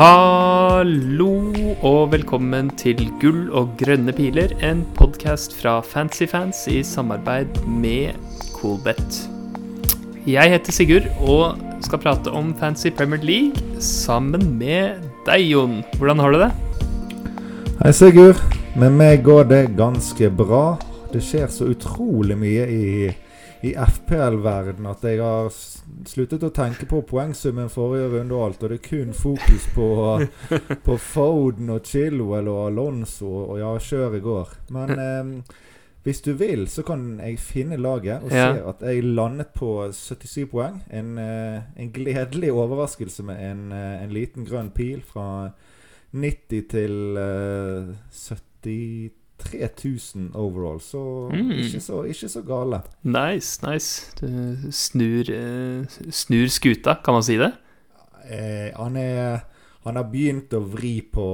Hallo og velkommen til Gull og grønne piler, en podkast fra Fancyfans i samarbeid med Coolbet. Jeg heter Sigurd og skal prate om Fancy Premier League sammen med deg, Jon. Hvordan har du det? Hei, Sigurd. Med meg går det ganske bra. Det skjer så utrolig mye i i FPL-verden at jeg har sluttet å tenke på poengsummen forrige runde og alt, og det er kun fokus på, på Foden og Chilwell og Alonso og ja, i går. Men eh, hvis du vil, så kan jeg finne laget og ja. se at jeg landet på 77 poeng. En, eh, en gledelig overraskelse med en, eh, en, liten grønn pil fra 90 til eh, 73 3000 overall, så, mm. ikke, så ikke så gale. Nice, nice. Du snur, uh, snur skuta, kan man si det? Eh, han, er, han har begynt å vri på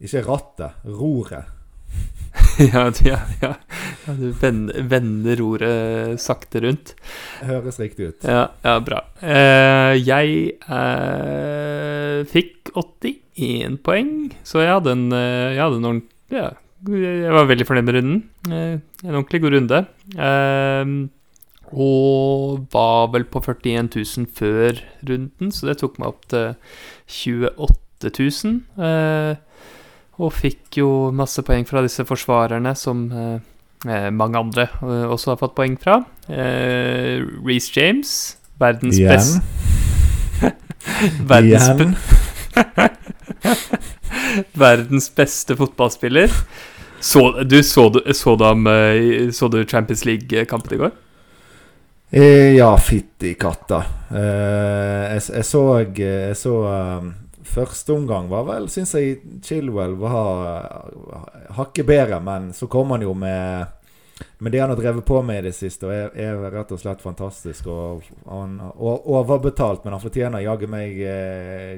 Ikke rattet, roret. ja, ja, ja, Du vender, vender roret sakte rundt. Høres riktig ut. Ja, ja bra. Eh, jeg eh, fikk 81 poeng, så jeg hadde en, jeg hadde en ordentlig ja, jeg var veldig fornøyd med runden. Eh, en ordentlig god runde. Ehm, og var vel på 41 000 før runden, så det tok meg opp til 28 000. Eh, og fikk jo masse poeng fra disse forsvarerne som eh, mange andre også har fått poeng fra. Reece James, verdens beste Verdens Igjen. Verdens beste fotballspiller. Så, du, så, du, så, dem, eh, så du Champions League-kampen i går? Eh, ja, fytti katta. Eh, jeg, jeg, så, jeg så Første omgang var vel, syns jeg Chilwell var hakket bedre, men så kom han jo med men det han har drevet på med i det siste, er, er rett og slett fantastisk. Og, han, og overbetalt, men han fortjener jaggu meg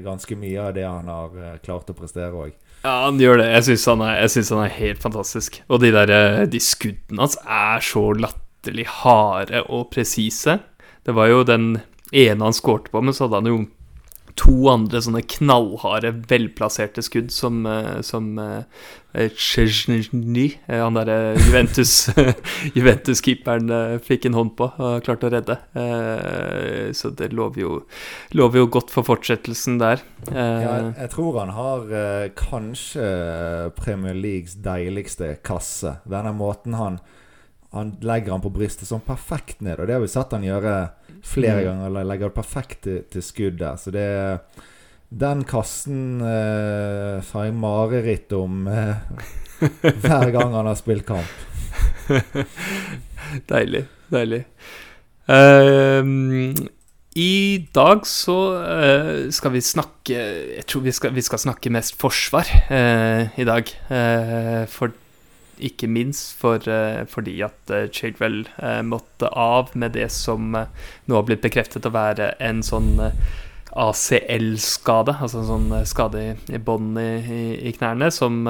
ganske mye av det han har klart å prestere òg. Ja, han gjør det. Jeg syns han, han, er helt fantastisk. Og de, der, eh, de skuddene hans er så latterlig harde og presise. Det var jo den ene han skårte på, men så hadde han jo to andre sånne knallharde, velplasserte skudd som, eh, som uh, han derre Juventus-keeperen, Juventus fikk en hånd på og klarte å redde. Så det lover jo, lover jo, godt for fortsettelsen der. Ja, jeg tror han har kanskje Premier Leagues deiligste kasse. Denne måten han han legger han på brystet sånn perfekt ned. Og det har vi sett han gjøre flere mm. ganger. Eller legger det perfekt til, til skuddet. Så det Den kassen eh, har jeg mareritt om eh, hver gang han har spilt kamp. deilig. Deilig. Uh, I dag så uh, skal vi snakke Jeg tror vi skal, vi skal snakke mest forsvar uh, i dag. for ikke minst for, uh, fordi at Childwell uh, måtte av med det som nå har blitt bekreftet å være en sånn ACL-skade, altså en sånn skade i, bånd i, i, knærne, som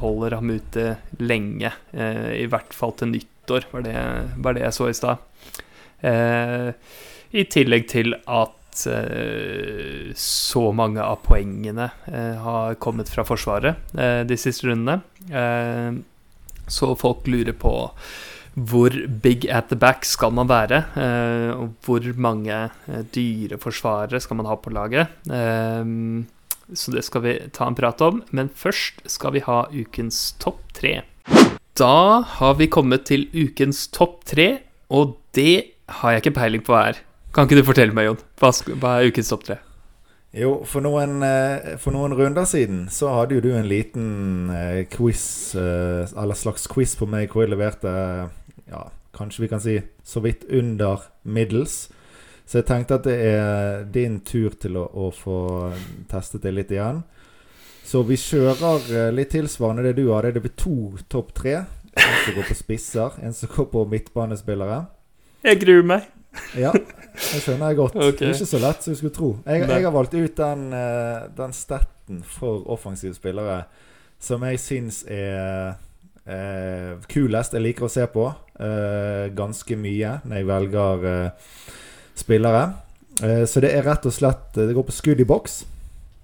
holder ham ute lenge. I hvert fall til nyttår, var det, var det jeg så i stad. I tillegg til at så mange av poengene har kommet fra Forsvaret de siste rundene. Så folk lurer på hvor big at the back skal man være? Eh, og hvor mange eh, dyre forsvarere skal man ha på laget? Eh, så det skal vi ta en prat om. Men først skal vi ha ukens topp tre. Da har vi kommet til ukens topp tre, og det har jeg ikke peiling på hva er. Kan ikke du fortelle meg, Jon? Hva er ukens topp tre? Jo, for noen, eh, for noen, runder siden så hadde jo du en liten eh, quiz, eh, eller slags quiz på meg, hvor jeg leverte ja, kanskje vi kan si så vidt under middels. Så jeg tenkte at det er din tur til å, å få testet det litt igjen. Så vi kjører litt tilsvarende det du hadde. Det blir to topp tre. En som går på spisser, en som går på midtbanespillere. Jeg gruer meg. Ja, det skjønner jeg godt. Okay. Det er ikke så lett som du skulle tro. Jeg, jeg har valgt ut den, eh, den staten for offensive spillere som jeg syns er eh, kulest. Jeg liker å se på eh, ganske mye når jeg velger eh, spillere. Eh, så det er rett og slett Det går på skudd i boks.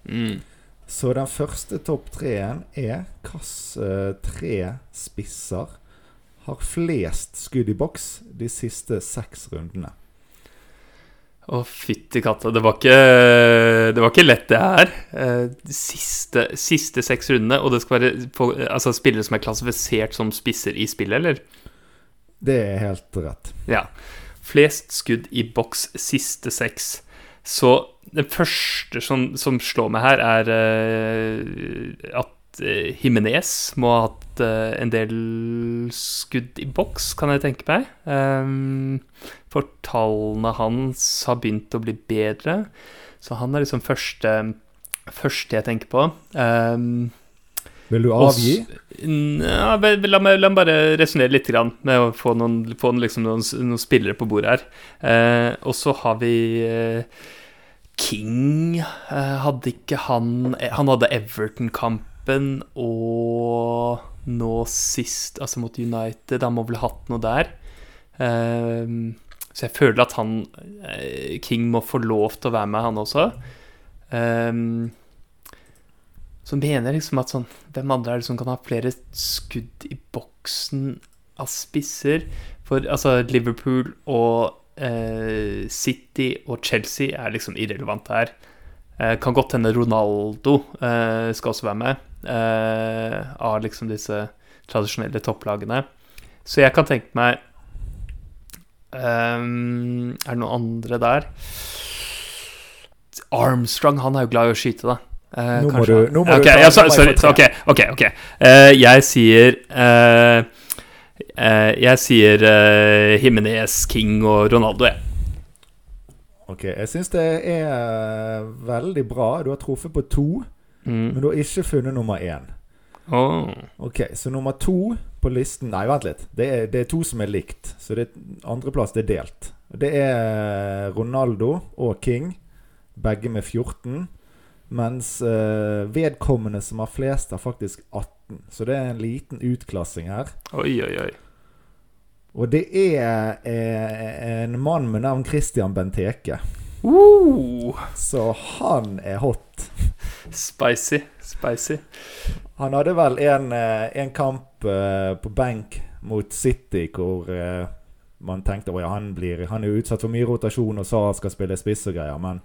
Mm. Så den første topp treen er hvilke tre spisser har flest skudd i boks de siste seks rundene? Å, fytti katta. Det var ikke Det var ikke lett, det her. Eh, siste, siste seks rundene, og det skal være på, altså, spillere som er klassifisert som spisser i spillet, eller? Det er helt rett. Ja. Flest skudd i boks siste seks. Så det første som, som slår meg her, er eh, at Himinez må ha hatt eh, en del skudd i boks, kan jeg tenke meg. Um, for tallene hans har begynt å bli bedre. Så han er liksom første, første jeg tenker på. Um, Vil du avgi? s- Ja, vel, la, meg, la meg bare resonnere litt grann med å få noen, få liksom noen, noen spillere på bordet her. Uh, og så har vi uh, King. Uh, hadde ikke han Han hadde Everton-kampen og nå sist, altså mot United. Han må vel ha hatt noe der. Eh, så jeg føler at han eh, King må få lov til å være med, han også. Um, så mener jeg liksom at sånn Hvem andre er det som kan ha flere skudd i boksen av spisser? For altså Liverpool og uh, City og Chelsea er liksom irrelevante her. Uh, kan godt hende Ronaldo uh, skal også være med. Av liksom disse tradisjonelle topplagene. Så jeg kan tenke meg ehm, Er det noen andre der? Armstrong, han er jo glad i å skyte, da. Uh, Nå må du- nå må Ok, du ja, så- sorry, ok, ok, okay. Uh, jeg sier uh, Jeg sier Himinez, King og Ronaldo, jeg. Ok, Jeg syns det er veldig bra. Du har truffet på to, Mm. men du har ikke funnet nummer én. Oh. Ok, Så nummer to på listen Nei, vent litt. Det er, det er to som er likt. Så det andreplass det er delt. Det er Ronaldo og King, begge med 14. Mens eh, vedkommende som har flest, har faktisk 18. Så det er en liten utklassing her. Oi, oi, oi. Og det er eh, en mann med navn Christian Benteke. Uh, Så han er hot. spicy, spicy. Han hadde vel en, eh, en kamp eh, på benk mot City hvor eh, man tenkte at han, blir, han er utsatt for mye rotasjon og sa han skal spille spiss og greier. Men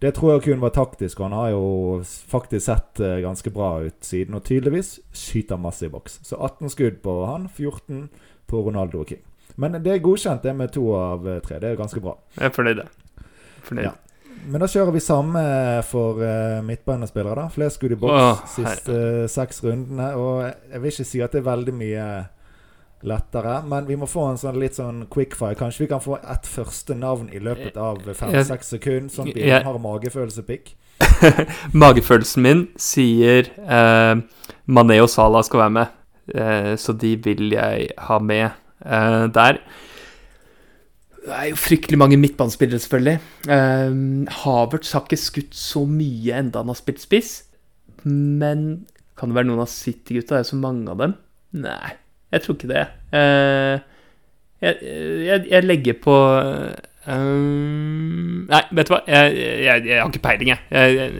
det tror jeg kun var taktisk. Han har jo faktisk sett ganske bra ut siden. Og tydeligvis skyter masse i boks. Så 18 skudd på han, 14 på Ronaldo og King. Men det er godkjent, det med to av tre. Det er ganske bra. Jeg er fornøyd, jeg. Fornøyd. Ja. Men da kjører vi samme for uh, midtbanespillere, da. Flest skudd i boks Åh, siste uh, seks rundene. Og jeg vil ikke si at det er veldig mye lettere, men vi må få en sånn litt sånn quickfire. Kanskje vi kan få ett første navn i løpet av fem-seks sekunder, sånn at vi jeg- har magefølelsepikk. Magefølelsen min sier uh, Mané og Salah skal være med, uh, så de vil jeg ha med eh, der. Det er jo fryktelig mange midtbanespillere, selvfølgelig. Um, Havertz har ikke skutt så mye enda han har spilt spiss. Men kan det være noen av City-gutta? Det er så mange av dem. Nei, jeg tror ikke det. Uh, jeg, jeg, jeg legger på um, Nei, vet du hva? Jeg, jeg, har ikke peiling, jeg.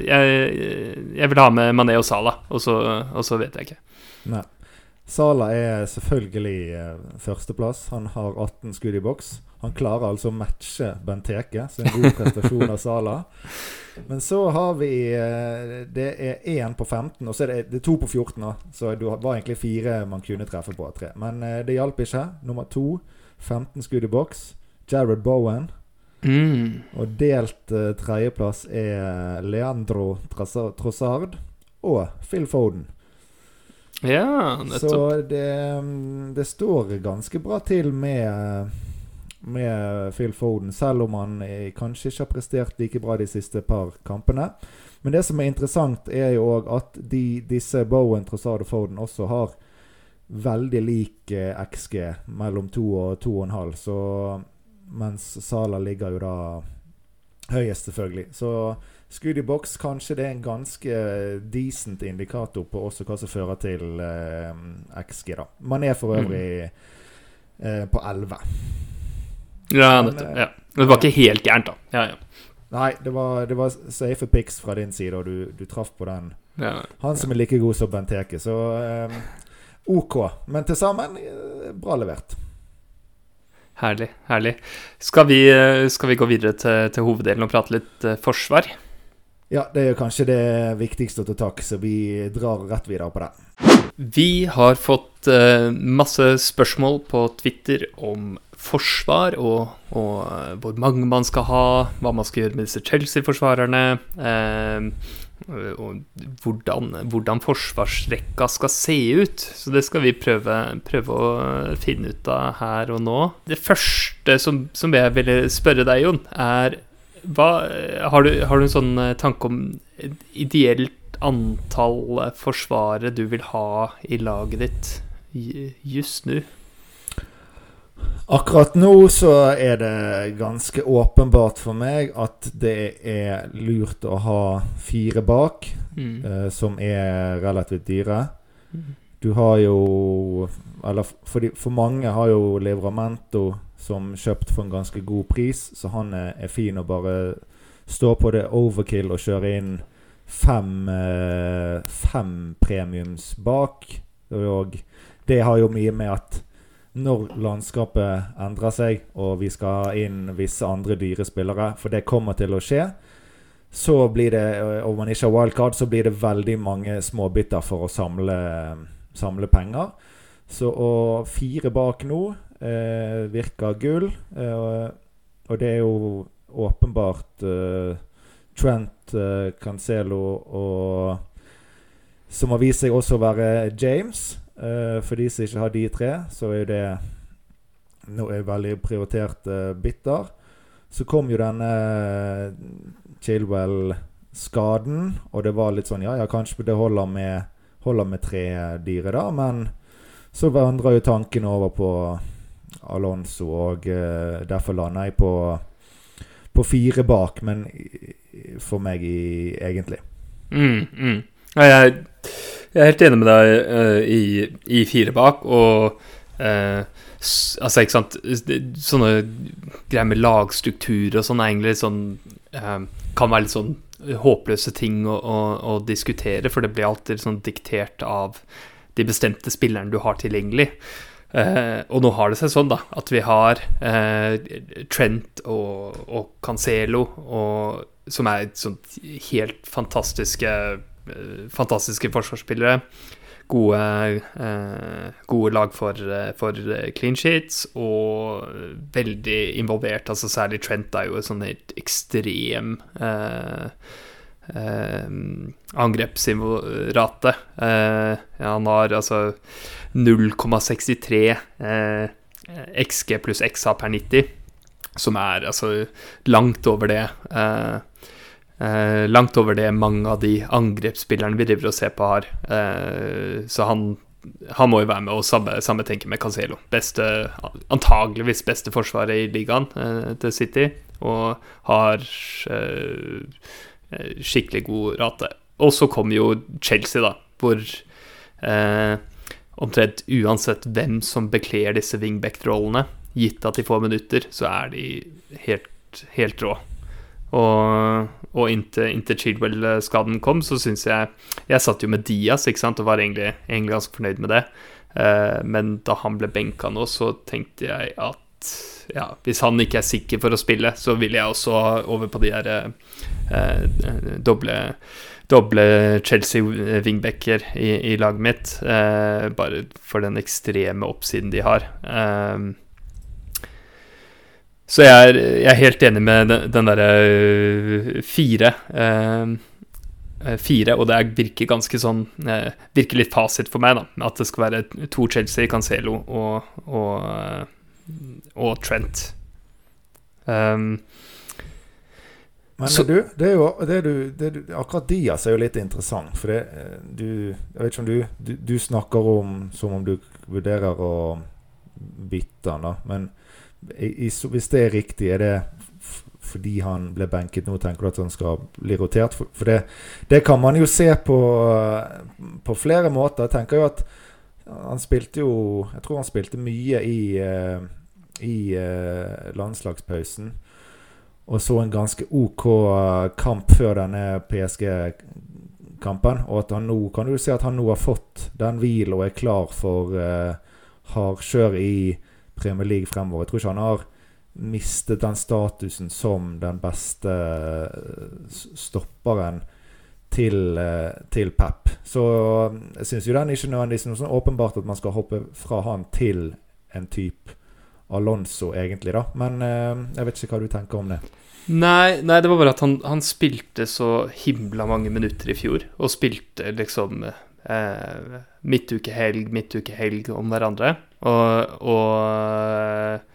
Jeg, vil ha med Mané og Salah, og så, og så vet jeg ikke. Nei. Sala er selvfølgelig eh, førsteplass. Han har 18 skudd i boks. Han klarer altså å matche Benteke, så en god prestasjon av Sala. Men så har vi eh, Det er én på 15, og så er det, det er to på 14. Da. Så det var egentlig fire man kunne treffe på av tre. Men eh, det hjalp ikke. Nummer to, 15 skudd i boks. Jared Bowen. Mm. Og delt eh, tredjeplass er Leandro Trossard og Phil Foden. Ja, nettopp. Så det, mm, det står ganske bra til med, med Phil Foden, selv om han eh, kanskje ikke har prestert like bra de siste par kampene. Men det som er interessant, er jo òg at de, disse Bowen, Trossard og Foden også har veldig lik eh, XG, mellom 2 og 2,5. Så mens Sala ligger jo da høyest, selvfølgelig. Så skudd i boks, kanskje det er en ganske decent indikator på også hva som fører til eh, XG, da. Man er for øvrig eh, på 11. Ja, nettopp. eh, Ja. Det var ikke helt gærent, da. Ja, ja. Nei, det var, det var safe pics fra din side, og du, du traff på den Ja. Han som er like god som Benteke. Så um, OK. Men til sammen eh, bra levert. Herlig. herlig. Skal vi, skal vi gå videre til, til hoveddelen og prate litt forsvar? Ja, det er kanskje det viktigste å ta tak så vi drar rett videre på det. Vi har fått eh, masse spørsmål på Twitter om forsvar, og, og eh, hvor mange man skal ha, hva man skal gjøre med disse Chelsea-forsvarerne, eh, og hvordan, hvordan forsvarsrekka skal se ut. Så det skal vi prøve, prøve å finne ut av her og nå. Det første som, som jeg ville spørre deg, Jon, er hva, har, du, har du en sånn eh, tanke om ideelt antall eh, forsvarere du vil ha i laget ditt just nå? Akkurat nå så er det ganske åpenbart for meg at det er lurt å ha fire bak, Mm. eh, som er relativt dyre. Mm. Du har jo Eller for, de, for mange har jo Livramento som kjøpt for en ganske god pris, så han er, er fin å bare stå på det overkill og kjøre inn fem, eh, fem premiums bak. Og det har jo mye med at når landskapet endrer seg, og vi skal ha inn visse andre dyre spillere, for det kommer til å skje, så blir det, og man ikke har wildcard, så blir det veldig mange småbytter for å samle, samle penger. Så å fire bak nå eh, virker gull. Eh, og det er jo åpenbart eh, Trent, eh, Cancelo og Som har vist seg også å være James. Eh, for de som ikke har de tre, så er jo det nå er veldig prioritert eh, bitter. Så kom jo denne Chilwell-skaden, og det var litt sånn Ja, ja, kanskje det holder med, holder med tre dyre, da, men så vandrer jo tanken over på Alonso, og eh, derfor lander jeg på, på fire bak, men for meg i, egentlig. Mm, mm. Jeg, jeg er helt enig med deg uh, i, i fire bak, og uh, Altså, ikke sant Sånne greier med lagstruktur og sånn er egentlig sånn eh, Kan være litt sånn håpløse ting å, å, å diskutere, for det blir alltid sånn diktert av de bestemte spillerne du har tilgjengelig. Eh, og nå har det seg sånn da at vi har eh, Trent og, og Cancelo, og, som er sånt helt fantastiske eh, fantastiske forsvarsspillere. Gode, eh, gode lag for, eh, for eh, clean sheets, og veldig involvert. altså Særlig Trent er jo en sånn helt ekstrem eh, eh, angrepsrate. Eh, han har altså 0,63 eh, XG pluss XA per 90, som er altså langt over det. Eh, eh, langt over det mange av de angrepsspillerne vi driver og ser på, har. Eh, så han, han må jo være med, og samme, samme tenker med Cancelo. Beste, antageligvis beste forsvaret i ligaen eh, til City, og har eh, skikkelig god rate. Og så kom jo Chelsea, da, hvor eh, omtrent uansett hvem som bekler disse wingback-rollene, gitt at de får minutter, så er de helt, helt rå. Og, og inntil, inntil Chilwell-skaden kom, så syns jeg Jeg satt jo med Diaz ikke sant, og var egentlig, egentlig ganske fornøyd med det. Eh, men da han ble benka nå, så tenkte jeg at ja, hvis han ikke er sikker for å spille, så vil jeg også over på de her eh, doble doble Chelsea wingbacker i, i laget mitt. Eh, bare for den ekstreme oppsiden de har. Eh, så jeg er, jeg er helt enig med den, den derre øh, fire. eh, eh, fire, og det er, virker ganske sånn eh, Virker litt fasit for meg, da. At det skal være to Chelsea, Cancelo og, og, eh, og Trent. Um, Men Så- du, det er jo det du, det du, Akkurat Diaz er jo litt interessant. For det, eh, du Jeg vet ikke om du, du Du snakker om som om du vurderer å bytte han, da. Men i, i, hvis det er riktig, er det fordi han ble benket nå, tenker du at han skal bli rotert? For, for det, det kan man jo se på, på flere måter. Jeg tenker jo at han spilte jo Jeg tror han spilte mye i, eh, i eh, landslagspausen. Og så en ganske OK kamp før denne PSG-kampen. Og at han nå kan du si at han nå har fått den hvilen og er klar for uh, hardkjør i Premier League fremover. Jeg tror ikke han har mistet den statusen som den beste stopperen til, til Pep. Så jeg syns jo den ikke nødvendigvis noe sånn åpenbart at man skal hoppe fra han til en type Alonso, egentlig, da. Men jeg vet ikke hva du tenker om det. Nei, nei, det var bare at han, han, spilte så himla mange minutter i fjor. Og spilte liksom eh, midtukehelg, midtukehelg om hverandre. Og, og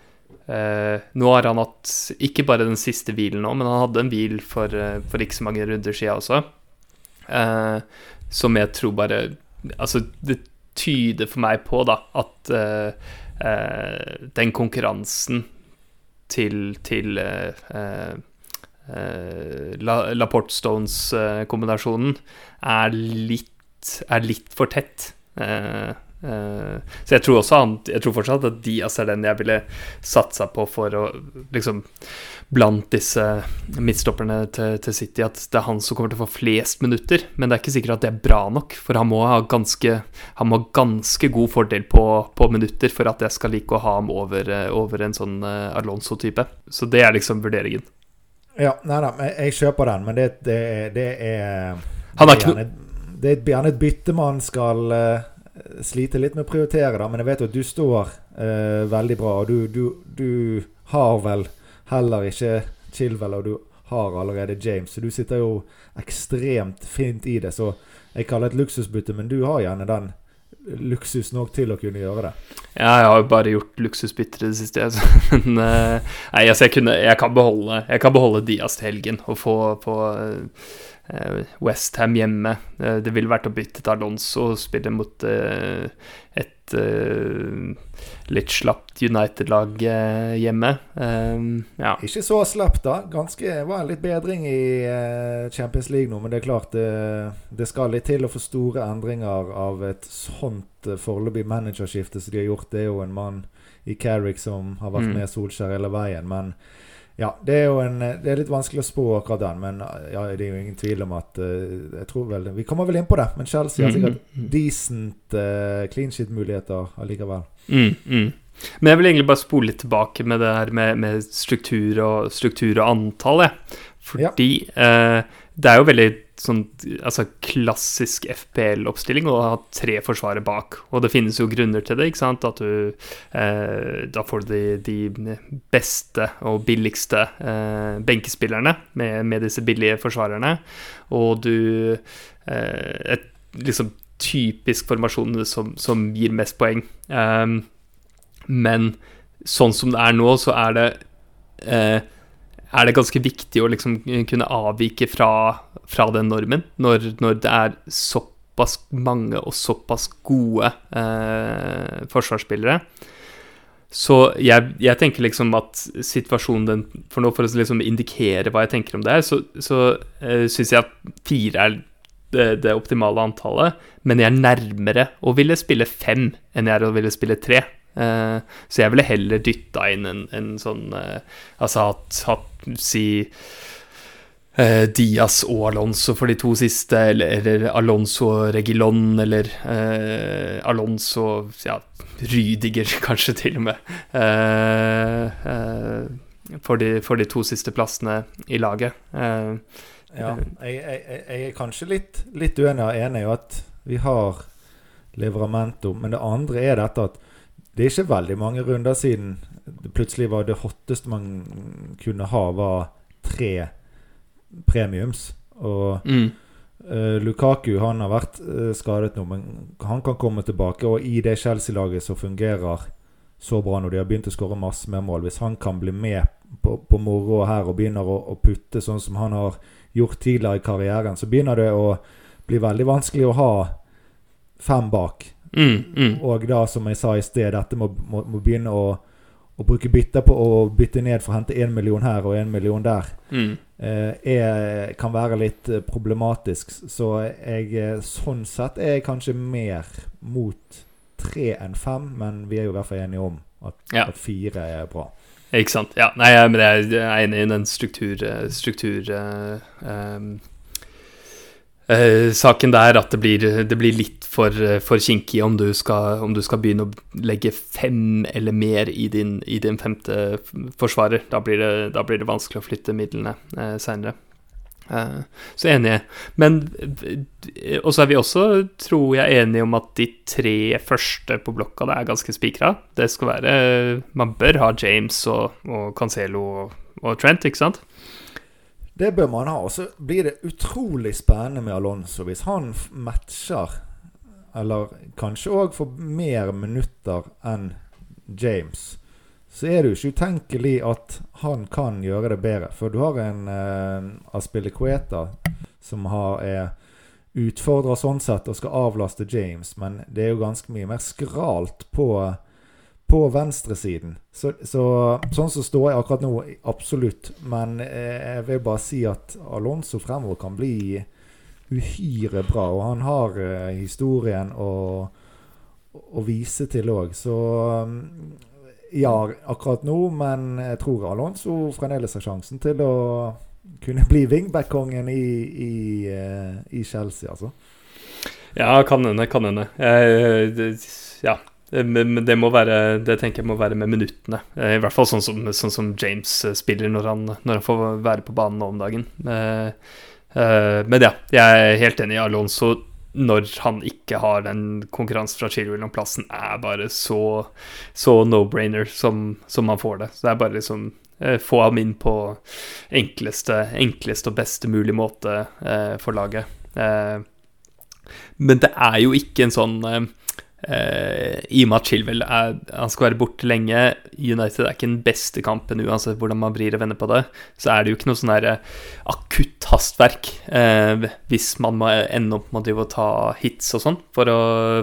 Uh, nå har han hatt ikke bare den siste hvilen nå, men han hadde en hvil for, uh, for ikke så mange runder siden også. Eh, som jeg tror bare Altså, det tyder for meg på, da, at eh, eh, den konkurransen til, til uh, uh, Laporte Stones-kombinasjonen er, er, litt for tett. Uh, så jeg tror også jeg tror fortsatt at Diaz er den jeg ville satsa på for å liksom Blant disse midtstopperne til, til, City at det er han som kommer til å få flest minutter. Men det er ikke sikkert at det er bra nok, for han må ha ganske, han må ha ganske god fordel på, på, minutter for at jeg skal like å ha ham over, over en sånn Alonso-type. Så det er liksom vurderingen. Ja, nei da, jeg kjøper den, men det, det, det er Han er Det er gjerne et bytte man skal uh, slite litt med å prioritere, da. Men jeg vet jo at du står eh, veldig bra, og du, du, du har vel heller ikke Chilwell, og du har allerede James. Så du sitter jo ekstremt fint i det. Så jeg kaller det et luksusbytte, men du har gjerne den luksus nok til å kunne gjøre det. Ja, jeg har jo bare gjort luksusbytter i det siste. Altså. Men uh, nei, altså jeg, kunne, jeg, kan beholde, jeg beholde Dias til helgen og få uh, eh, Westham hjemme. Uh, det ville vært å bytte til Alonso og spille mot et litt slapt United-lag hjemme. ja. Ikke så slapt, da. Ganske var en litt bedring i Champions League nå, men det er klart det, det skal litt til å få store endringer av et sånt foreløpig managerskifte som de har gjort. Det er jo en mann i Carrick som har vært mm. med Solskjær hele veien. Men ja, det er jo en, det er litt vanskelig å spå akkurat den. Men ja, det er jo ingen tvil om at uh, Jeg tror vel Vi kommer vel inn på det, men Chelsea har sikkert mm, mm, mm. decent uh, clean shit-muligheter allikevel. Mm, mm. Men jeg vil egentlig bare spole litt tilbake med det her med, med struktur, og, struktur og antall. Jeg. Fordi ja. uh, det er jo veldig sånn altså klassisk FPL-oppstilling å ha tre forsvarere bak. Og det finnes jo grunner til det, ikke sant? At du eh, Da får du de, de, beste og billigste eh, benkespillerne med, med, disse billige forsvarerne. Og du eh, Et liksom typisk formasjon som, som gir mest poeng. Um, men sånn som det er nå, så er det eh, er det ganske viktig å liksom kunne avvike fra, fra den normen, når, når, det er såpass mange og såpass gode eh, forsvarsspillere. Så jeg, jeg, tenker liksom at situasjonen den For nå for å liksom indikere hva jeg tenker om det her, så, så eh, syns jeg at fire er det, det, optimale antallet. Men jeg er nærmere å ville spille fem enn jeg er å ville spille tre. Uh, så jeg ville heller dytta inn en, en sånn uh, Altså hatt, hatt si uh, Diaz og Alonso for de to siste, eller, eller Alonso og Regilon, eller Alonso ja, Rydiger, kanskje til og med. For de, for, de, to siste plassene i laget. ja, jeg, jeg, jeg, er kanskje litt, litt uenig. Er enig i at vi har Livramento, men det andre er dette at det er ikke veldig mange runder siden det plutselig var det hotteste man kunne ha, var tre premiums. Og mm. uh, Lukaku han har vært uh, skadet nå, men han kan komme tilbake. Og i det Chelsea-laget som fungerer så bra når de har begynt å skåre masse mer mål Hvis han kan bli med på, på moroa her og begynner å, å, putte sånn som han har gjort tidligere i karrieren, så begynner det å bli veldig vanskelig å ha fem bak. Mm, mm. Og da, som jeg sa i sted, dette må, må, må begynne å, å, bruke bytter på å bytte ned for å hente én million her og én million der, mm. eh, er, kan være litt eh, problematisk. Så jeg eh, sånn sett er jeg kanskje mer mot tre enn fem, men vi er jo i hvert fall enige om at, ja. at fire er bra. Ikke sant. Ja, nei, men jeg er enig i den struktur... struktur uh, um Uh, saken der at det blir, det blir litt for, for kinkig om om du, skal, begynne å legge fem eller mer i din, i din femte forsvarer. Da blir, det, da blir, det, vanskelig å flytte midlene eh, seinere. Eh, så enige. Men Og så er vi også, tror jeg, enige om at de tre første på blokka det er ganske spikra. Det skal være Man bør ha James og, og Cancelo og, og Trent, ikke sant? Det bør man ha. Og så blir det utrolig spennende med Alonso. Hvis han matcher, eller kanskje òg for mer minutter enn James, så er det jo ikke utenkelig at han kan gjøre det bedre. For du har en eh, Aspilicueta som har, er utfordra sånn sett og skal avlaste James, men det er jo ganske mye mer skralt på på venstresiden. Så, så, sånn som står jeg akkurat nå, absolutt. Men eh, jeg vil bare si at Alonso fremover kan bli uhyre bra. Og han har eh, historien å, å, vise til òg. Så mm, ja, akkurat nå, men jeg tror Alonso fremdeles har sjansen til å kunne bli wingback-kongen i, i, eh, i, Chelsea, altså. Ja, kan hende, kan hende. Ja, Eh, men det Det tenker jeg må være med minuttene. Eh, I hvert fall sånn som, sånn som James eh, spiller når han, når han, får være på banen nå om dagen. Men ja, jeg er helt enig i Alonso. Når han ikke har den konkurransen fra Chilwell om plassen, er bare så, så no-brainer som, som, man får det. Så det er bare liksom få ham inn på enkleste, enkleste og beste mulig måte for laget. men det er jo ikke en sånn Uh, I og med at Chilwell er, han skal være borte lenge, United er ikke den beste kampen uansett hvordan man vrir og vender på det, så er det jo ikke noe sånn eh, akutt hastverk uh, hvis man må ende opp med å ta hits og sånn for,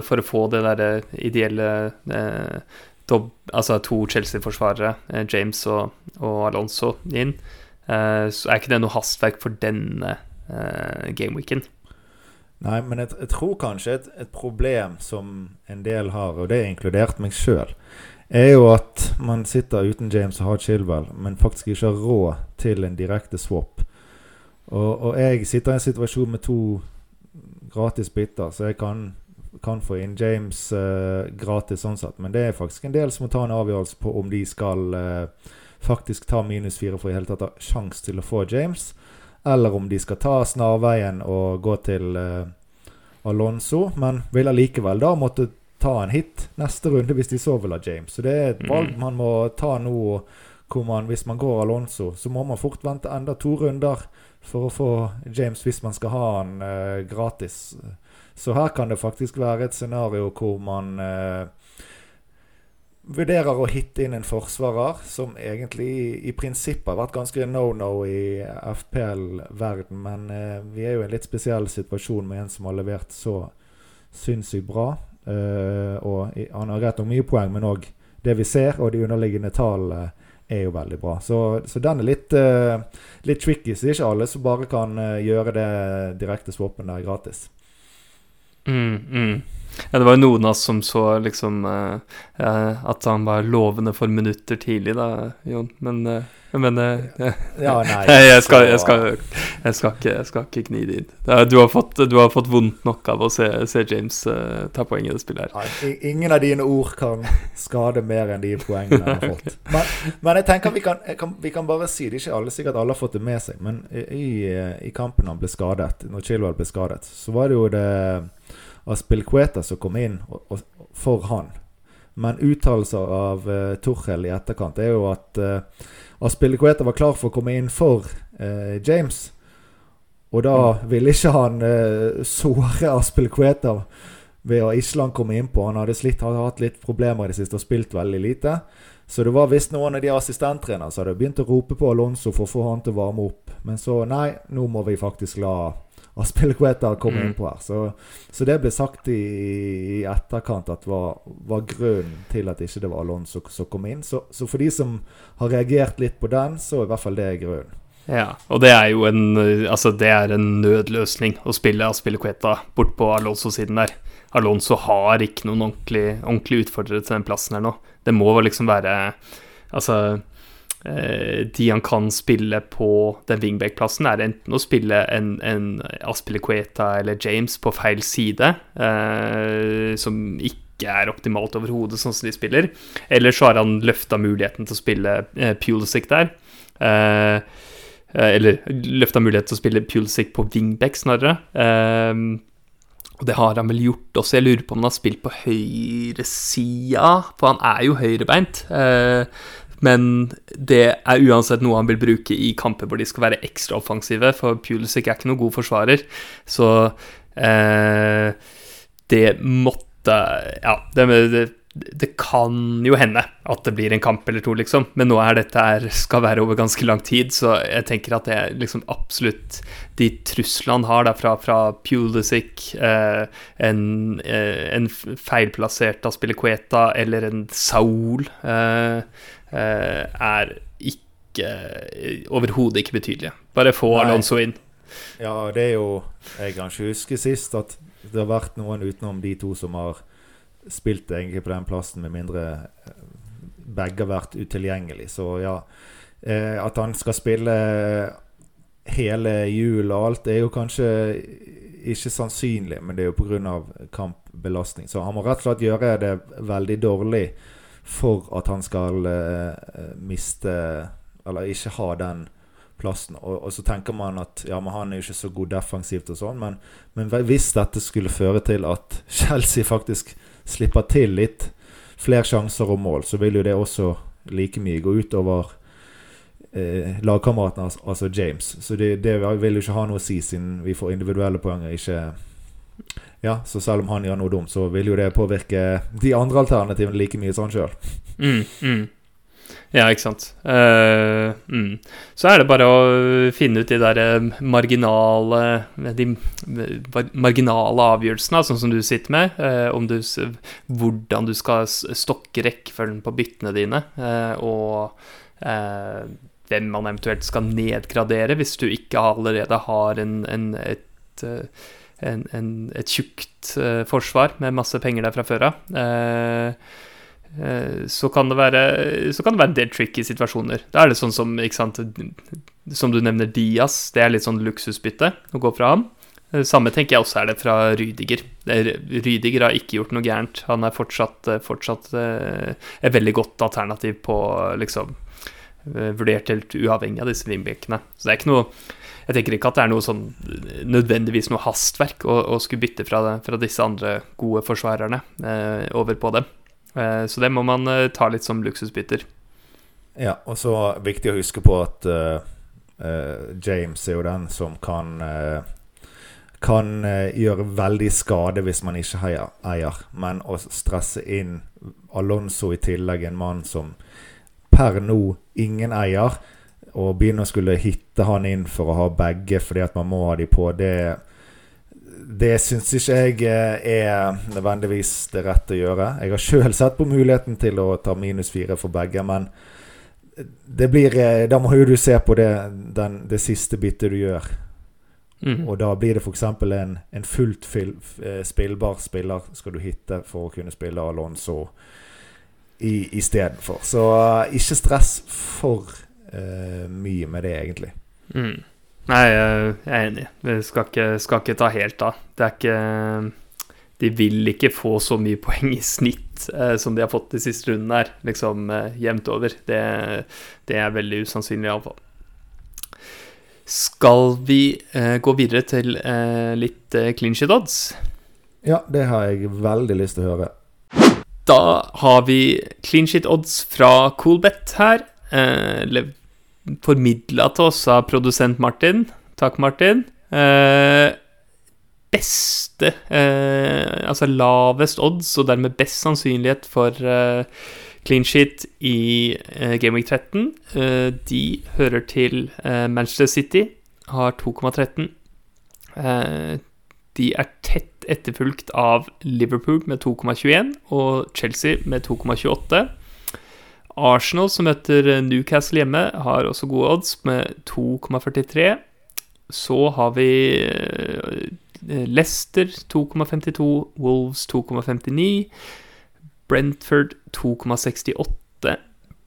for, å få det der ideelle uh, dob, Altså to Chelsea-forsvarere, James og, og, Alonso, inn. så er ikke det noe hastverk for denne gameweeken. Nei, men jeg, jeg tror kanskje et, et, problem som en del har, og det er inkludert meg sjøl, er jo at man sitter uten James og har Chilwell, men faktisk ikke har råd til en direkte swap. Og, og jeg sitter i en situasjon med to gratis biter, så jeg kan, kan få inn James uh, gratis sånn sett. Men det er faktisk en del som må ta en avgjørelse på om de skal uh, faktisk ta minus fire for i hele tatt ha sjanse til å få James eller om de skal ta snarveien og gå til uh, Alonso. Men vil allikevel da måtte ta en hit neste runde hvis de så vil ha James. Så det er et valg mm. man må ta nå. hvor Man, hvis man går Alonso, så må man fort vente enda to runder for å få James hvis man skal ha han uh, gratis. Så her kan det faktisk være et scenario hvor man uh, vurderer å hitte inn en forsvarer som egentlig i, prinsippet har vært ganske no-no i FPL-verden, men eh, vi er jo i en litt spesiell situasjon med en som har levert så sinnssykt bra. Eh, og han har rett nok mye poeng, men òg det vi ser, og de underliggende tallene er jo veldig bra. Så, så den er litt, uh, litt tricky. Så det er ikke alle som bare kan uh, gjøre det direkte swappen der gratis. Mm, mm. Ja, det var jo noen av oss som så liksom uh, at han var lovende for minutter tidlig, da, Jon. Men, uh, men uh, ja, nei, jeg, skal, jeg, skal, jeg, skal ikke, jeg skal ikke kni det inn. Du har, fått, du har fått vondt nok av å se, se James ta poeng i det spillet her. Nei, ingen av dine ord kan skade mer enn de poengene jeg har fått. Men, men jeg tenker vi kan, kan, vi kan, bare si det. Ikke alle, sikkert alle har fått det med seg, men i, i kampen han ble skadet, når Chilwell ble skadet, så var det jo det Aspilqueta som kom inn og, og, for han. Men uttalelser av uh, Torhell i etterkant er jo at uh, Aspilqueta var klar for å komme inn for uh, James. Og da mm. ville ikke han uh, såre Aspilqueta ved å ikke la han komme innpå. Han hadde, slitt, hadde hatt litt problemer i det siste og spilt veldig lite. Så det var visst noen av de assistenttrenerne som hadde begynt å rope på Alonso for å få han til å varme opp. Men så nei, nå må vi faktisk la Aspilicueta kommer mm. innpå her. Så, så, det ble sagt i, i etterkant at var, var grunnen til at ikke det var Alonso som kom inn. Så, så, for de som har reagert litt på den, så er i hvert fall det grunnen. Ja, og det er jo en, altså det er en nødløsning å spille Aspilicueta bort på Alonso-siden der. Alonso har ikke noen ordentlig, ordentlig utfordrere til den plassen her nå. Det må liksom være Altså de han kan spille på den wingback-plassen, er enten å spille en, en Aspilicueta eller James på feil side, eh, som ikke er optimalt overhodet, sånn som de spiller. Eller så har han løfta muligheten til å spille eh, Pulisic der. Eh, eh, eller løfta muligheten til å spille Pulisic på wingback, snarere. Eh, og det har han vel gjort også. Jeg lurer på om han har spilt på høyresida, for han er jo høyrebeint. Eh, men det er uansett noe han vil bruke i kamper hvor de skal være ekstra offensive, for Pulisic er ikke noen god forsvarer. Så eh, det måtte Ja, det, det, det, kan jo hende at det blir en kamp eller to, liksom. Men nå er dette her, skal være over ganske lang tid, så jeg tenker at det er liksom absolutt de truslene han har derfra, fra, Pulisic, eh, en, eh, en feilplassert Aspilicueta eller en Saul Eh, er ikke overhodet ikke betydelige. Bare få. Alonso inn. Ja, det er jo Jeg kan ikke huske sist at det har vært noen utenom de to som har spilt egentlig på den plassen, med mindre eh, begge har vært utilgjengelig. Så ja, eh, at han skal spille hele jul og alt, er jo kanskje ikke sannsynlig, men det er jo pga. kampbelastning. Så han må rett og slett gjøre det veldig dårlig for at han skal uh, miste Eller ikke ha den plassen. Og, og, så tenker man at ja, men han er jo ikke så god defensivt og sånn, men, men, hvis dette skulle føre til at Chelsea faktisk slipper til litt flere sjanser og mål, så vil jo det også like mye gå utover eh, lagkameraten, altså James. Så det, det, vil jo ikke ha noe å si, siden vi får individuelle poeng og ikke ja, så selv om han gjør noe dumt, så vil jo det påvirke de andre alternativene like mye som han sjøl. Mm, mm. Ja, ikke sant. Uh, mm. Så er det bare å finne ut de der eh, marginale De marginale avgjørelsene, sånn som du sitter med. Uh, om du, hvordan du skal stokke rekkefølgen på byttene dine, uh, og hvem man eventuelt skal nedgradere hvis du ikke allerede har en, en, et en, en, et tjukt uh, forsvar med masse penger der fra før av. Uh, så kan, det være, så kan det være en del tricky situasjoner. Da er det sånn som sant, Som du nevner Diaz, det er litt sånn luksusbytte å gå fra ham. Samme tenker jeg også er det fra Rydiger. Rydiger har ikke gjort noe gærent. Han er fortsatt, fortsatt et veldig godt alternativ på liksom Vurdert helt uavhengig av disse wingbackene. Så det er ikke noe jeg tenker ikke at det er noe sånn nødvendigvis noe hastverk å, å skulle bytte fra, fra, disse andre gode forsvarerne eh, over på dem. Eh, så det må man eh, ta litt som luksusbytter. Ja, og så viktig å huske på at uh, uh, James er jo den som kan uh, kan gjøre veldig skade hvis man ikke heier, eier. Men å stresse inn Alonso i tillegg, en mann som per nå ingen eier, å begynne å skulle hitte han inn for å ha begge fordi at man må ha de på, det det syns ikke jeg eh, er nødvendigvis det rette å gjøre. Jeg har sjøl sett på muligheten til å ta minus fire for begge, men det blir eh, Da må jo du se på det, den, det siste byttet du gjør. Mm. Og da blir det f.eks. en, en fullt fil, eh, spillbar spiller skal du hitte for å kunne spille Alonso istedenfor. Så ikke stress for uh, mye med det, egentlig. Mm. Nei, jeg er enig. Vi skal ikke, skal ikke, ta helt av. Det er ikke De vil ikke få så mye poeng i snitt uh, som de har fått de siste rundene her, liksom uh, jevnt over. Det, det, er veldig usannsynlig, iallfall. Skal vi uh, gå videre til litt uh, clean shit odds? Ja, det har jeg veldig lyst til å høre. Da har vi clean shit odds fra Coolbet her eh, formidla til oss av produsent Martin. Takk, Martin. Eh, beste eh, Altså lavest odds, og dermed best sannsynlighet for eh, clean sheet i eh, Game Week 13. Eh, de hører til eh, Manchester City, har 2,13. de er tett etterfulgt av Liverpool med 2,21 og Chelsea med 2,28. Arsenal, som møter Newcastle hjemme, har også gode odds med 2,43. Så har vi eh, Leicester 2,52, Wolves 2,59, Brentford 2,68,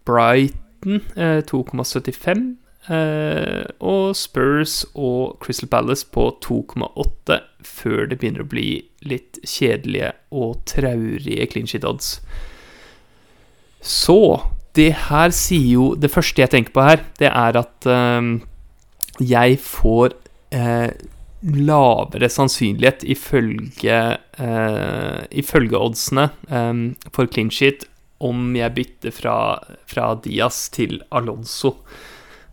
Brighton eh, 2,75. Eh, og Spurs og Crystal Palace på 2,8 før det begynner å bli litt kjedelige og traurige clean shit odds. Så det her sier jo Det første jeg tenker på her, det er at eh, jeg får eh, lavere sannsynlighet ifølge eh, Ifølge oddsene um, for clean sheet om jeg bytter fra, fra Diaz til Alonso.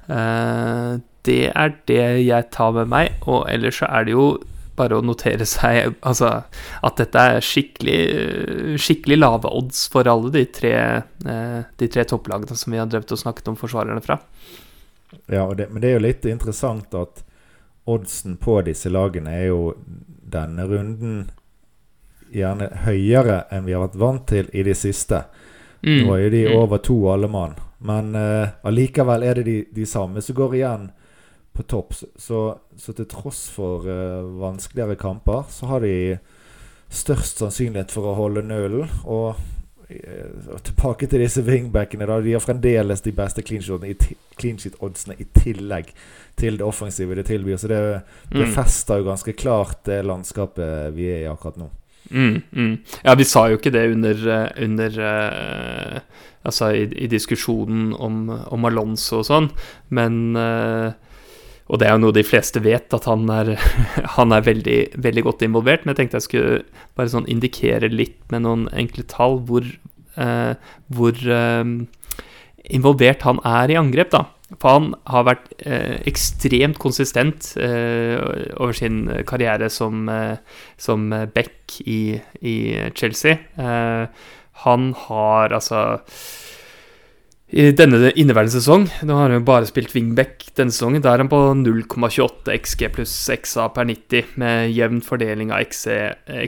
Eh, det er det jeg tar med meg, og ellers så er det jo bare å notere seg altså, at dette er skikkelig, skikkelig lave odds for alle de tre, eh, de tre topplagene som vi har drevet og snakket om forsvarerne fra. Ja, det, men det er jo litt interessant at oddsen på disse lagene er jo denne runden gjerne høyere enn vi har vært vant til i de siste. Mm. Nå er jo de mm. over to alle mann. Men uh, allikevel er det de, de, samme som går igjen på topp. Så, så til tross for uh, vanskeligere kamper, så har de størst sannsynlighet for å holde nullen. Og uh, tilbake til disse wingbackene. Da, de har fremdeles de beste clean sheet-oddsene i tillegg til det offensive de tilbyr. Så det befester mm. jo ganske klart det landskapet vi er i akkurat nå. Mm, mm. Ja, vi sa jo ikke det under, eh, under uh, Altså i, i, diskusjonen om, om, Alonso og sånn, men uh, Og det er jo noe de fleste vet, at han er, han er veldig, veldig, godt involvert. Men jeg tenkte jeg skulle bare sånn indikere litt med noen enkle tall hvor, eh, hvor involvert han er i angrep, da. For han har vært eh, ekstremt konsistent eh, over sin karriere som, eh, som back i, i Chelsea. Eh, han har altså i denne inneværende sesong Nå har han bare spilt wingback denne sesongen. Da er han på 0,28 XG pluss XA per 90, med jevn fordeling av XG,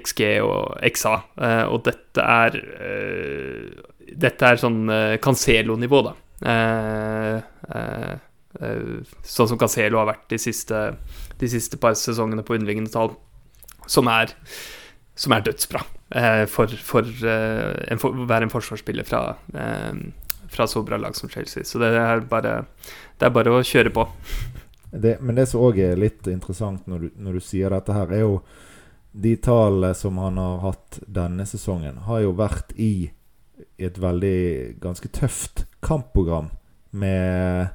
XG og XA. Eh, og dette er eh, Dette er sånn Cancelo-nivå, da. Eh, eh, eh, sånn som Cancelo har vært de siste, de siste par sesongene på underliggende tall, som er, som er dødsbra for, for, for, å være en forsvarsspiller fra, fra så bra lag som Chelsea. Så det er bare, det er bare å kjøre på. Det, men det som òg er litt interessant når du, når du, sier dette her, er jo de tallene som han har hatt denne sesongen, har jo vært i et veldig ganske tøft kampprogram med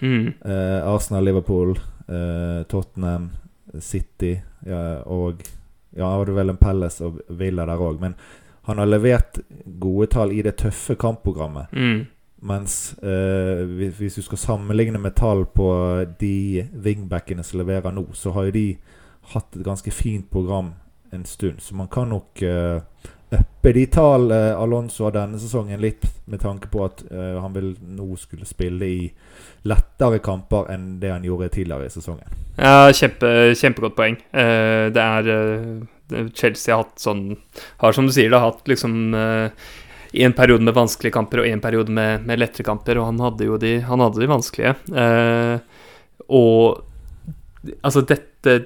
mm. eh, Arsenal, Liverpool, eh, Tottenham, City ja, og Ja, hadde vel en Palace og Villa der òg, men han har levert gode tall i det tøffe kampprogrammet. Mm. Mens eh, hvis du skal sammenligne med tall på de wingbackene som leverer nå, så har jo de hatt et ganske fint program en stund. Så man kan nok eh, uppe de tall uh, Alonso har denne sesongen litt med tanke på at uh, han vil nå skulle spille i lettere kamper enn det han gjorde tidligere i sesongen. Ja, kjempe, kjempegodt poeng. Uh, det er Chelsea har hatt sånn Har, som du sier, da, hatt liksom i en periode med vanskelige kamper og en periode med, med lettere kamper, og han hadde jo de, hadde de vanskelige. og altså, dette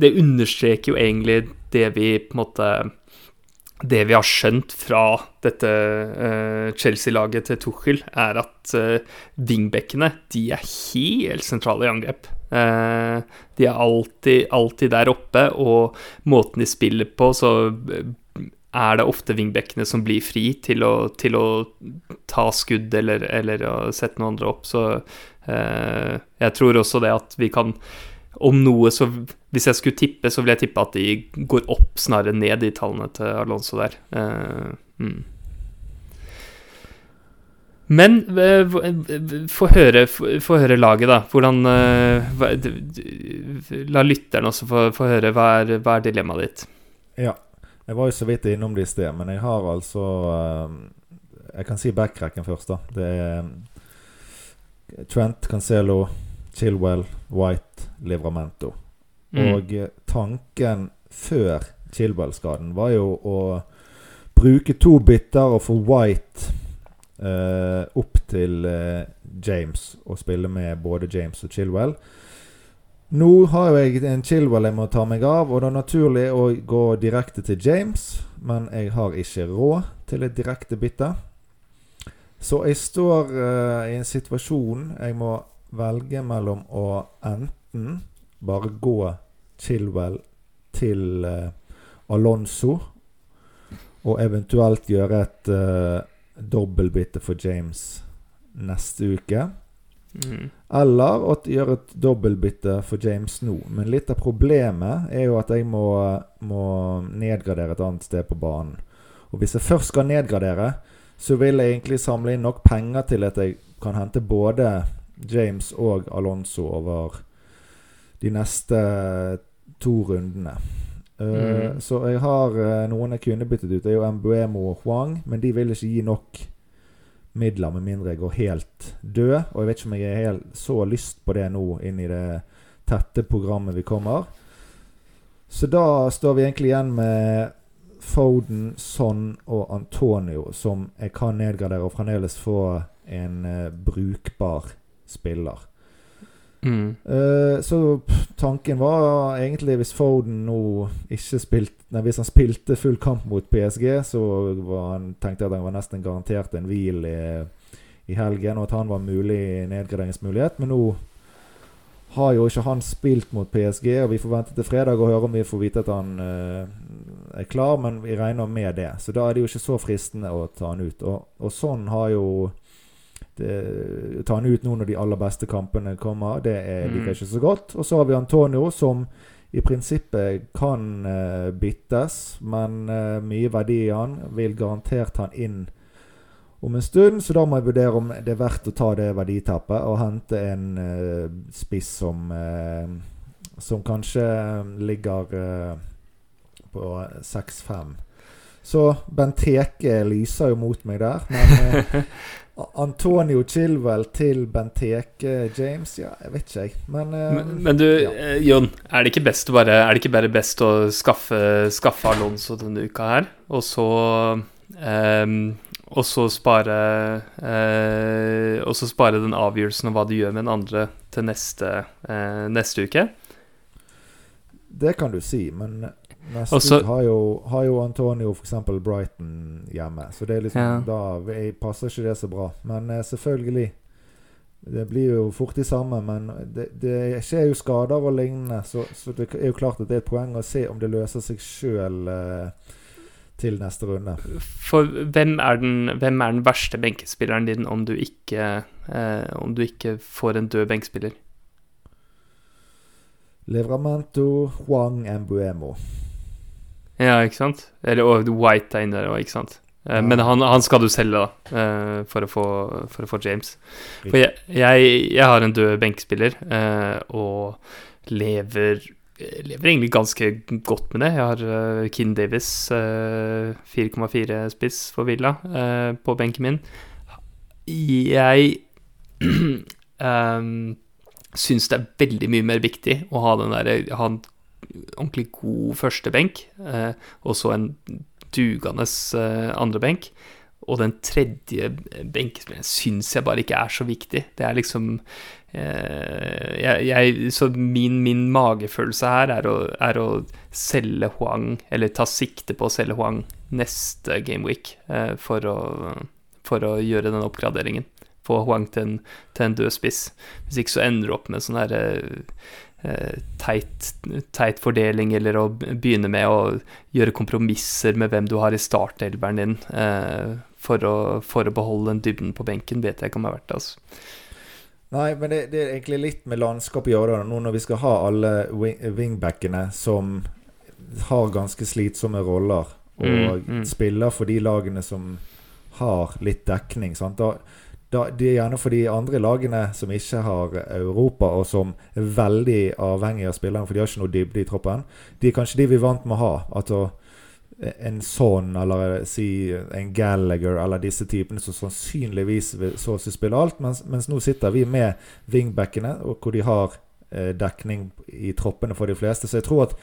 Det understreker jo egentlig det vi på en måte det vi har skjønt fra dette uh, Chelsea-laget til Tuchel, er at uh, wingbackene de er helt sentrale i angrep. Uh, de er alltid, alltid, der oppe, og måten de spiller på, så er det ofte vingbekkene som blir fri til å, til å ta skudd eller, eller å sette noen andre opp. Så jeg tror også det at vi kan om noe, så Hvis jeg skulle tippe, så vil jeg tippe at de går opp snarere ned, de tallene til Alonso der. Eh, mm. Men uh, få høre, høre, laget, da. Hvordan hva, La lytterne også få, få høre. Hva er, hva er, dilemmaet ditt? Ja. Jeg var jo så vidt innom det i sted, men jeg har altså Jeg kan si backrecken først, da. Det er Trent, Cancelo, Chilwell, White, Livramento. Mm. Og eh, tanken før Chilwell-skaden var jo å bruke to bytter og få White eh, opp til uh, James og spille med både James og Chilwell. Nå har jeg en Chilwell jeg må ta meg av, og det er naturlig å gå direkte til James. Men jeg har ikke råd til et direkte bytte. Så jeg står uh, i en situasjon jeg må velge mellom å enten bare gå Chilwell til uh, Alonso og eventuelt gjøre et uh, dobbeltbytte for James neste uke. Mm. Eller å gjøre et dobbeltbytte for James nå. Men litt av problemet er jo at jeg må, må nedgradere et annet sted på banen. Og hvis jeg først skal nedgradere, så vil jeg egentlig samle inn nok penger til at jeg kan hente både James og Alonso over de neste to rundene. Uh, Så jeg har uh, noen jeg kunne byttet ut. Det er jo Mbuemo og Huang, men de vil ikke gi nok midler med mindre jeg går helt død. Og jeg vet ikke om jeg helt så lyst på det nå inn i det tette programmet vi kommer. Så da står vi egentlig igjen med Foden, Son og Antonio, som jeg kan nedgradere og fremdeles få en uh, brukbar spiller. Mm. Uh, så tanken var egentlig hvis Foden nå ikke spilte Nei, hvis han spilte full kamp mot PSG, så han, tenkte jeg at han var nesten garantert en hvil i, i helgen, og at han var mulig nedgraderingsmulighet. Men nå har jo ikke han spilt mot PSG, og vi får vente til fredag og høre om vi får vite at han uh, er klar, men vi regner med det. Så da er det jo ikke så fristende å ta han ut. Og, og sånn har jo det, ta han ut nå når de aller beste kampene kommer. Det er, mm. liker ikke så godt. Og så har vi Antonio, som i prinsippet kan eh, byttes, men uh, mye verdi i han. Vil garantert han inn om en stund, så da må jeg vurdere om det er verdt å ta det verditappet og hente en uh, spiss som Som kanskje ligger på 6-5. Så Benteke lyser jo mot meg der, men Antonio Chilwell til Benteke James Ja, jeg vet ikke, jeg. Men, eh, men, men, du, ja. Eh, Jon. Er det bare Er det ikke bare best å skaffe, skaffe Alonso denne uka her, og så eh, og så spare Og så spare den avgjørelsen om hva du gjør med den andre til neste, neste uke? Det kan du si, men Neste Også, har jo, har jo Antonio f.eks. Brighton hjemme. Så det er liksom, ja. da passer ikke det så bra. Men uh, selvfølgelig. Det blir jo fort de samme, men det, det skjer jo skader og lignende. Så, så, det er jo klart at det er et poeng å se om det løser seg sjøl eh, til neste runde. For hvem er den, hvem er den verste benkespilleren din om du ikke, eh, om du ikke får en død benkspiller? Livramento Juan Embuemo. Ja, ikke sant? Eller og White er inne der òg, ikke sant? Eh, ja. Men han, han, skal du selge, da, eh, for å få, for å få James. For jeg, jeg, jeg, har en død benkespiller, eh, og lever lever egentlig ganske godt med det. Jeg har Kin Davis, uh, 4,4 spiss for Villa, på benken min. Jeg um, syns det er veldig mye mer viktig å ha den der, ha en ordentlig god førstebenk, eh, og så en dugende eh, andrebenk. Og den tredje benkespilleren syns jeg bare ikke er så viktig. Det er liksom eh, jeg, jeg, Så min, min, magefølelse her er å, er å, selge Huang, eller ta sikte på å selge Huang neste gameweek eh, for, for å gjøre den oppgraderingen. Få Huang til en, til en død spiss. Hvis ikke så ender du opp med sånn herre Eh, teit, teit, fordeling, eller å begynne med å gjøre kompromisser med hvem du har i startelveren din, eh, for å, for, å, beholde den dybden på benken, vet jeg ikke om det er verdt det. altså. Nei, men det, det, er egentlig litt med landskap å gjøre, nå når vi skal ha alle wing, wingbackene som har ganske slitsomme roller, og mm, mm. spiller for de lagene som har litt dekning. Sant? Da, da, det er gjerne for de andre lagene som ikke har Europa, og som er veldig avhengig av spillerne, for de har ikke noe dybde i troppen. De er kanskje de vi er vant med å ha. Altså en sånn, eller si en Gallagher, eller disse typene som sannsynligvis så å spille alt. Mens, mens, nå sitter vi med wingbackene, hvor de har eh, dekning i troppene for de fleste. Så jeg tror at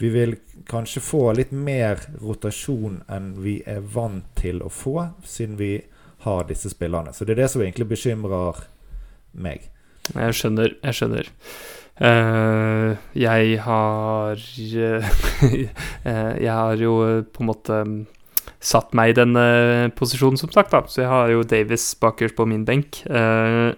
vi vil kanskje få litt mer rotasjon enn vi er vant til å få, siden vi har disse spillerne. Så det er det som egentlig bekymrer meg. Jeg skjønner. Jeg skjønner. Uh, jeg har uh, Jeg har jo på en måte satt meg i denne posisjonen, som sagt. da Så jeg har jo Davis bakerst på min benk. Uh,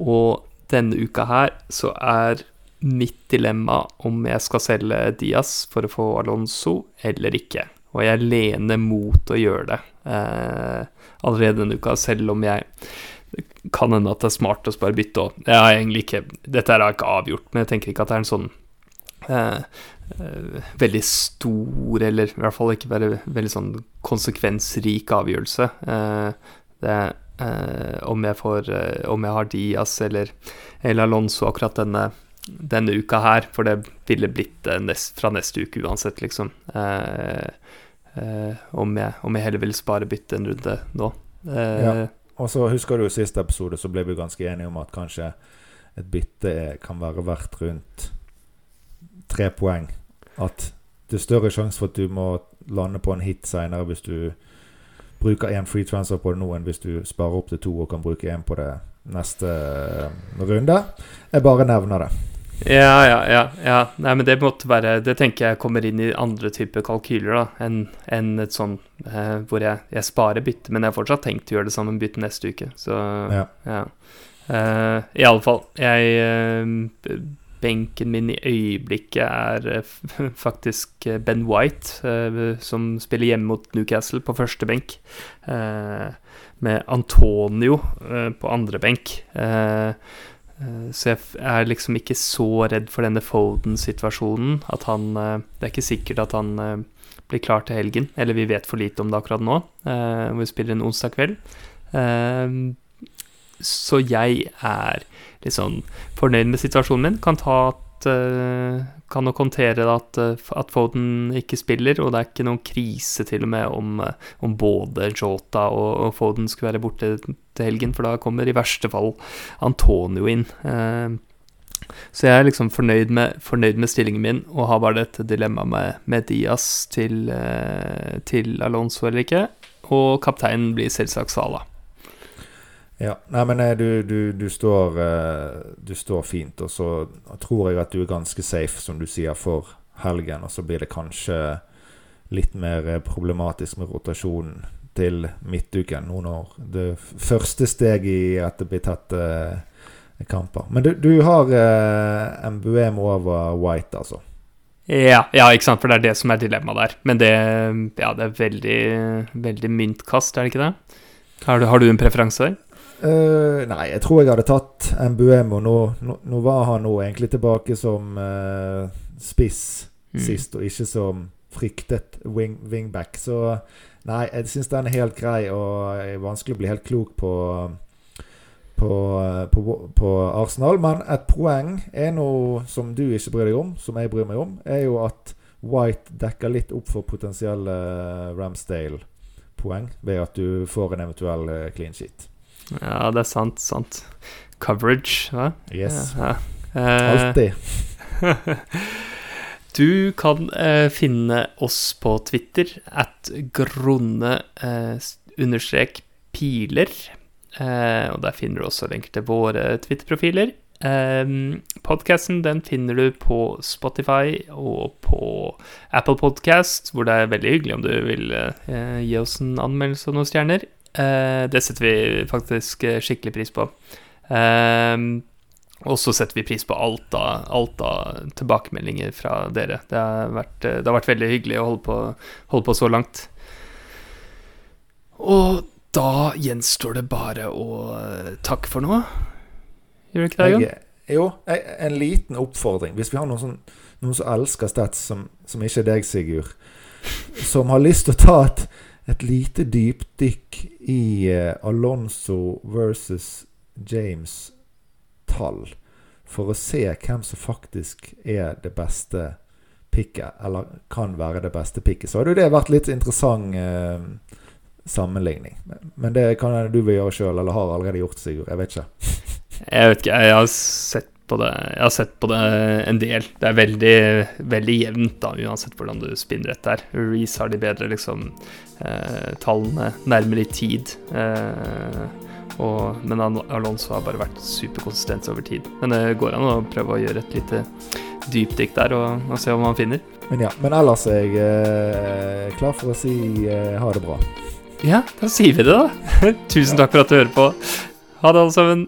og denne uka her så er mitt dilemma om jeg skal selge Diaz for å få Alonso eller ikke. Og jeg lener mot å gjøre det allerede denne uka, selv om jeg kan hende at det er smart å spare bytte òg. Jeg har egentlig ikke Dette er ikke avgjort, men jeg tenker ikke at det er en sånn eh, eh, veldig stor, eller i hvert fall ikke være veldig sånn konsekvensrik avgjørelse. Eh, det eh, om jeg får eh, Om jeg har Diaz eller, eller Alonso akkurat denne, denne uka her, for det ville blitt nest, fra neste uke uansett, liksom. Eh, om jeg, om, jeg, heller vil spare bytte en runde nå. ja. Og så husker du i siste episode så ble vi ganske enige om at kanskje et bytte kan være verdt rundt tre poeng. At det er større sjanse for at du må lande på en hit seinere hvis du bruker én free transfer på det nå, enn hvis du sparer opp til to og kan bruke én på det neste eh, runde. Jeg bare nevner det. Ja, ja, ja. ja. Nei, men det måtte være Det tenker jeg kommer inn i andre typer kalkyler da, enn en et sånn eh, hvor jeg, jeg, sparer bytte, men jeg har fortsatt tenkt å gjøre det samme bytte neste uke. Så ja. ja. Eh, I alle fall. Jeg eh, Benken min i øyeblikket er eh, faktisk Ben White, som spiller hjemme mot Newcastle på første benk. med Antonio på andre benk. Eh, så jeg er liksom ikke så redd for denne Foden-situasjonen. At han eh, Det er ikke sikkert at han eh, blir klar til helgen. Eller vi vet for lite om det akkurat nå. Vi spiller en onsdag kveld. Så jeg er litt sånn fornøyd med situasjonen min. Kan ta at kan nok håndtere at, at, Foden ikke spiller, og det er ikke noen krise til og med om, om både Jota og, og, Foden skulle være borte til helgen, for da kommer i verste fall Antonio inn. Eh, så jeg er liksom fornøyd med, fornøyd med, stillingen min og har bare dette dilemmaet med, med, Diaz til, eh, til Alonso eller ikke. Og kapteinen blir selvsagt Sala. Ja, nei, men eh, du, du, du, står, du står fint, og så tror jeg at du er ganske safe, som du sier, for helgen. Og så blir det kanskje litt mer problematisk med rotasjonen til midtuken, nå når det første steg i at det blir tatt eh, kamper. Men du, du har eh, MBM over White, altså? Ja, ja, ikke sant, for det er det som er dilemmaet der. Men det, ja, det er veldig, veldig myntkast, er det ikke det? Har du, har du en preferanse der? Uh, nei, jeg tror jeg hadde tatt Mbuemo. nå, nå, nå, var han nå egentlig tilbake som uh, spiss mm. sist, og ikke som fryktet wing, wingback. Så Nei, jeg syns den er helt grei, og er vanskelig å bli helt klok på, på, på, på Arsenal. Men et poeng er noe som du ikke bryr deg om, som jeg bryr meg om, er jo at White dekker litt opp for potensielle Ramsdale-poeng ved at du får en eventuell eh, clean sheet. Ja, det er sant. Sant. Coverage, hva? Yes. Ja, ja. Eh, Alltid. Du kan eh, finne oss på Twitter at grunne eh, understrek piler. Eh, og der finner du også lenker til våre Twitter-profiler. Um, Podkasten den finner du på Spotify og på Apple Podcast, hvor det er veldig hyggelig om du vil uh, gi oss en anmeldelse og noen stjerner. Eh, det setter vi faktisk eh, skikkelig pris på. Eh, og så setter vi pris på alt av, alt av, tilbakemeldinger fra dere. Det har vært, det har vært veldig hyggelig å holde på, holde på, så langt. Og da gjenstår det bare å takke for noe. Gjør det ikke det, Jon? Jo, en liten oppfordring. Hvis vi har noen, sånn, noen som elsker Stats, som, som, ikke er deg, Sigurd, som har lyst til å ta et, et lite dypdykk i uh, Alonso versus James tall for å se hvem som faktisk er det beste picket, eller kan være det beste picket. Så hadde jo det vært litt interessant eh, sammenligning. Men det kan du vil gjøre sjøl, eller har allerede gjort, Sigurd. Jeg vet ikke. jeg vet ikke. Jeg har sett på det Jeg har sett på det en del. Det er veldig, veldig jevnt, da, uansett hvordan du spinner dette her. Reece har de bedre liksom eh, tallene nærmere i tid. Eh, og, men Alonso har bare vært superkonsistent over tid. Men det går an å prøve å gjøre et lite dypdykk der og, og se hva man finner. Men ja, men ellers er jeg eh, klar for å si eh, ha det bra. Ja, da sier vi det, da. Tusen takk for at du hører på. Ha det, alle sammen.